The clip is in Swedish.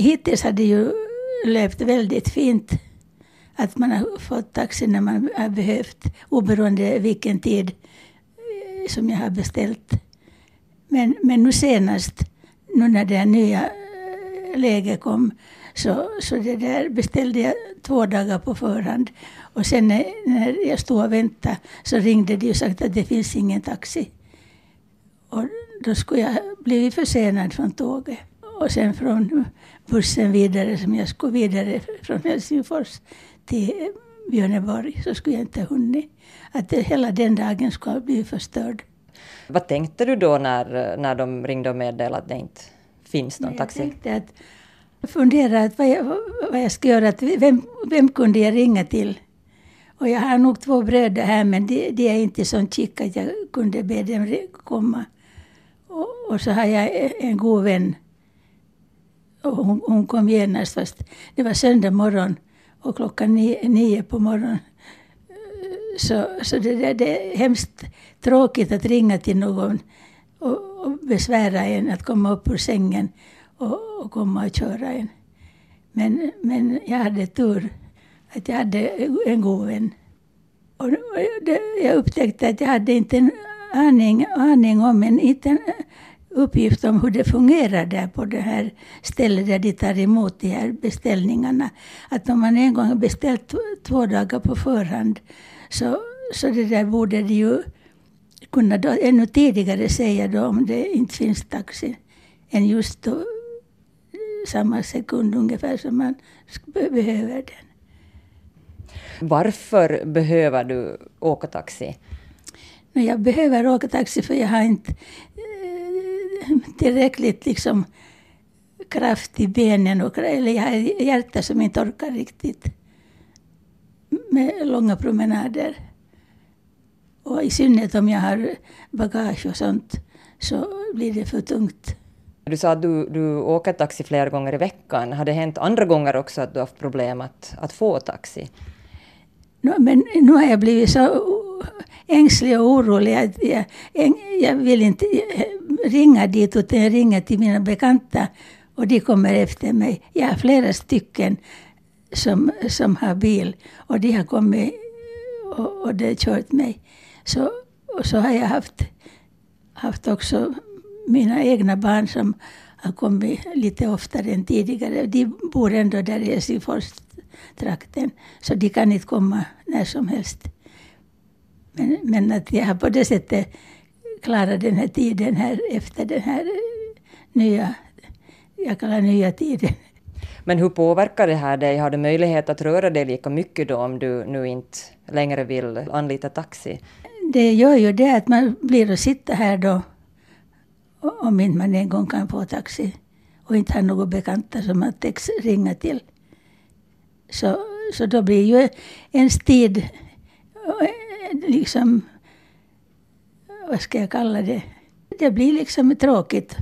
hittills har det ju löpt väldigt fint. Att man har fått taxi när man har behövt, oberoende vilken tid eh, som jag har beställt. Men, men nu senast, nu när det nya eh, läget kom, så, så det där beställde jag två dagar på förhand. Och sen när, när jag stod och väntade så ringde de och sa att det finns ingen taxi. Och då skulle jag blivit försenad från tåget. Och sen från bussen vidare, som jag skulle vidare från Helsingfors till Björneborg, så skulle jag inte ha hunnit. Att det, hela den dagen skulle ha blivit förstörd. Vad tänkte du då när, när de ringde och meddelade att det inte finns någon taxi? Jag tänkte att fundera att vad, jag, vad jag ska göra. Att vem, vem kunde jag ringa till? Och jag har nog två bröder här, men de, de är inte så skick att jag kunde be dem komma. Och, och, så har jag en god vän. Och hon, hon kom genast, fast det var söndag morgon och klockan nio, nio på morgonen. Så, så det, det, det är hemskt tråkigt att ringa till någon och, och besvära en att komma upp ur sängen och, och komma och köra en. Men, men jag hade tur att jag hade en god vän. Och det, jag upptäckte att jag hade inte en aning, aning om, en, inte en uppgift om hur det fungerar där på det här stället där de tar emot de här beställningarna. Att om man en gång beställt två dagar på förhand så, så det där borde de ju kunna då, ännu tidigare säga då om det inte finns taxi än just då, samma sekund ungefär som man behöver den. Varför behöver du åka taxi? Jag behöver åka taxi för jag har inte tillräckligt liksom kraft i benen. Och, eller jag har hjärta som inte orkar riktigt med långa promenader. Och i synnerhet om jag har bagage och sånt så blir det för tungt. Du sa att du, du åker taxi flera gånger i veckan. Har det hänt andra gånger också att du haft problem att, att få taxi? No, men nu har jag blivit så ängslig och orolig Jag, jag, jag vill inte eh, ringa dit utan jag ringer till mina bekanta och de kommer efter mig. Jag har flera stycken som, som har bil och de har kommit och, och det kört mig. Så, och så har jag haft, haft också mina egna barn som har kommit lite oftare än tidigare. De bor ändå där i Helsingfors-trakten, så de kan inte komma när som helst. Men, men att jag har på det sättet klarat den här tiden här efter den här nya, jag kallar nya tiden. Men hur påverkar det här dig? Har du möjlighet att röra dig lika mycket då om du nu inte längre vill anlita taxi? Det gör ju det att man blir att sitta här då om inte man en gång kan få taxi och inte har några bekanta som man täcks ringa till. Så, så då blir ju ens tid liksom, vad ska jag kalla det, det blir liksom tråkigt.